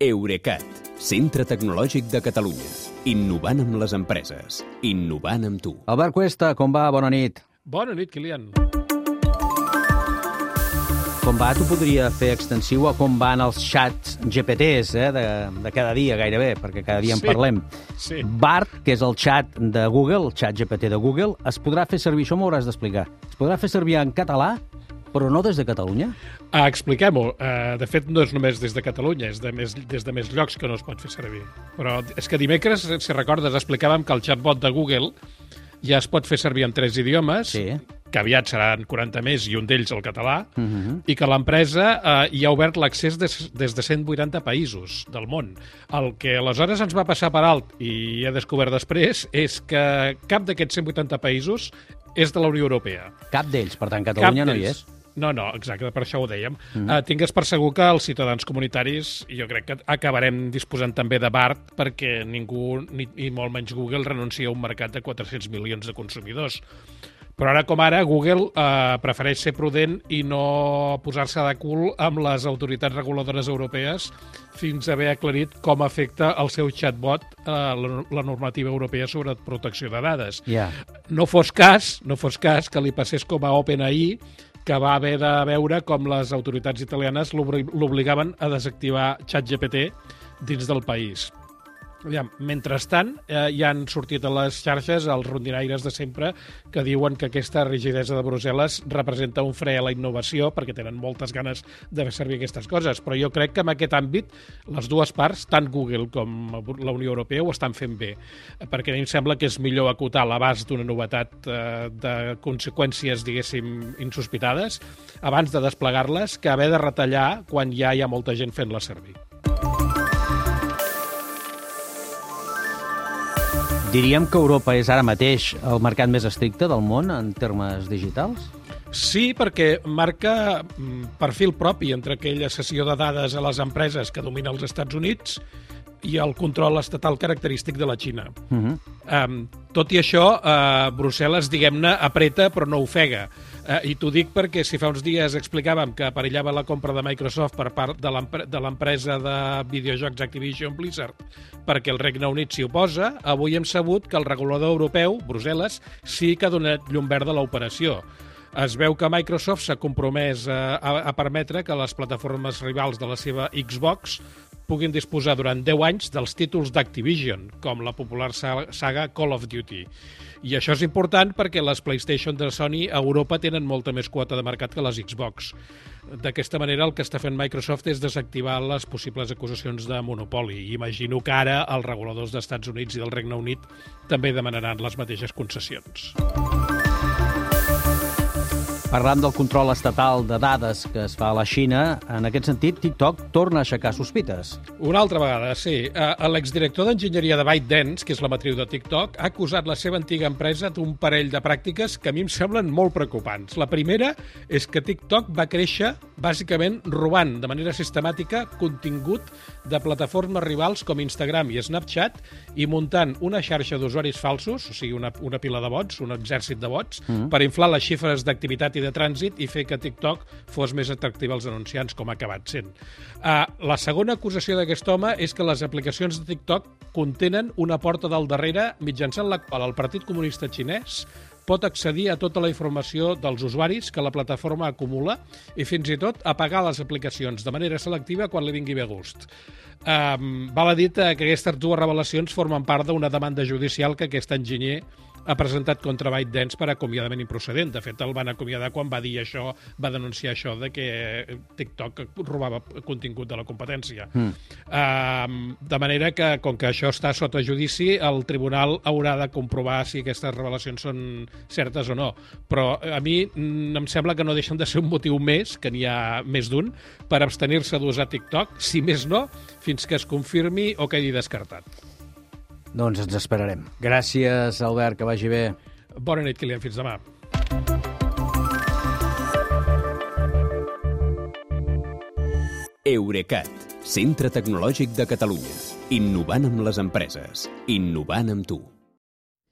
Eurecat, centre tecnològic de Catalunya. Innovant amb les empreses. Innovant amb tu. Albert Cuesta, com va? Bona nit. Bona nit, Kilian. Com va, tu podria fer extensiu a com van els xats GPTs eh, de, de cada dia, gairebé, perquè cada dia en Sí. parlem. Sí. BART, que és el xat de Google, el xat GPT de Google, es podrà fer servir, això m'ho hauràs d'explicar, es podrà fer servir en català, però no des de Catalunya? Ah, Expliquem-ho. Uh, de fet, no és només des de Catalunya, és de més, des de més llocs que no es pot fer servir. Però és que dimecres, si recordes, explicàvem que el chatbot de Google ja es pot fer servir en tres idiomes, Sí. que aviat seran 40 més i un d'ells el català, Uh -huh. i que l'empresa eh, hi ha obert l'accés des, des de 180 països del món. El que aleshores ens va passar per alt i he descobert després és que cap d'aquests 180 països és de la Unió Europea. Cap d'ells, per tant, Catalunya no hi és. No, no, exacte, per això ho dèiem. Mm. Uh, tingues per segur que els ciutadans comunitaris, jo crec que acabarem disposant també de BART perquè ningú, ni, ni molt menys Google, renuncia a un mercat de 400 milions de consumidors. Però ara com ara, Google eh, prefereix ser prudent i no posar-se de cul amb les autoritats reguladores europees fins a haver aclarit com afecta el seu chatbot eh, la, la normativa europea sobre protecció de dades Ja. no fos cas, no fos cas que li passés com a OpenAI, que va haver de veure com les autoritats italianes l'obligaven a desactivar ChatGPT dins del país. Aviam, mentrestant, eh, ja han sortit a les xarxes els rondinaires de sempre que diuen que aquesta rigidesa de Brussel·les representa un fre a la innovació perquè tenen moltes ganes de fer servir aquestes coses. Però jo crec que en aquest àmbit les dues parts, tant Google com la Unió Europea, ho estan fent bé. Perquè a mi em sembla que és millor acotar l'abast d'una novetat eh, de conseqüències, diguéssim, insospitades abans de desplegar-les que haver de retallar quan ja hi ha molta gent fent-la servir. Diríem que Europa és ara mateix el mercat més estricte del món en termes digitals? Sí, perquè marca mm, perfil propi entre aquella sessió de dades a les empreses que domina els Estats Units i el control estatal característic de la Xina. Uh -huh. Um, tot i això, uh, Brussel·les, diguem-ne, apreta però no ofega. Uh, I t'ho dic perquè si fa uns dies explicàvem que perillava la compra de Microsoft per part de l'empre- de l'empresa de videojocs Activision Blizzard perquè el Regne Unit s'hi oposa, avui hem sabut que el regulador europeu, Brussel·les, sí que ha donat llum verda a l'operació. Es veu que Microsoft s'ha compromès a, a, a permetre que les plataformes rivals de la seva Xbox puguin disposar durant 10 anys dels títols d'Activision, com la popular sa- saga Call of Duty. I això és important perquè les PlayStation de Sony a Europa tenen molta més quota de mercat que les Xbox. D'aquesta manera, el que està fent Microsoft és desactivar les possibles acusacions de monopoli. Imagino que ara els reguladors dels Estats Units i del Regne Unit també demanaran les mateixes concessions. Parlant del control estatal de dades que es fa a la Xina, en aquest sentit, TikTok torna a aixecar sospites. Una altra vegada, sí. Eh, L'exdirector d'enginyeria de ByteDance, que és la matriu de TikTok, ha acusat la seva antiga empresa d'un parell de pràctiques que a mi em semblen molt preocupants. La primera és que TikTok va créixer bàsicament robant de manera sistemàtica contingut de plataformes rivals com Instagram i Snapchat i muntant una xarxa d'usuaris falsos, o sigui, una, una pila de bots, un exèrcit de bots, mm -hmm. per inflar les xifres d'activitat i de trànsit i fer que TikTok fos més atractiva als anunciants, com ha acabat sent. Uh, la segona acusació d'aquest home és que les aplicacions de TikTok contenen una porta del darrere mitjançant la qual el Partit Comunista Xinès pot accedir a tota la informació dels usuaris que la plataforma acumula i fins i tot apagar les aplicacions de manera selectiva quan li vingui bé gust. Um, val a dir que aquestes dues revelacions formen part d'una demanda judicial que aquest enginyer ha presentat contra ByteDance per acomiadament improcedent. De fet, el van acomiadar quan va dir això, va denunciar això de que TikTok robava contingut de la competència. Mm. Uh, de manera que, com que això està sota judici, el tribunal haurà de comprovar si aquestes revelacions són certes o no. Però a mi mm, em sembla que no deixen de ser un motiu més, que n'hi ha més d'un, per abstenir-se d'usar TikTok, si més no, fins que es confirmi o quedi descartat. Doncs ens esperarem. Gràcies, Albert, que vagi bé. Bona nit, Kilian. Fins demà. Eurecat, centre tecnològic de Catalunya. Innovant amb les empreses. Innovant amb tu.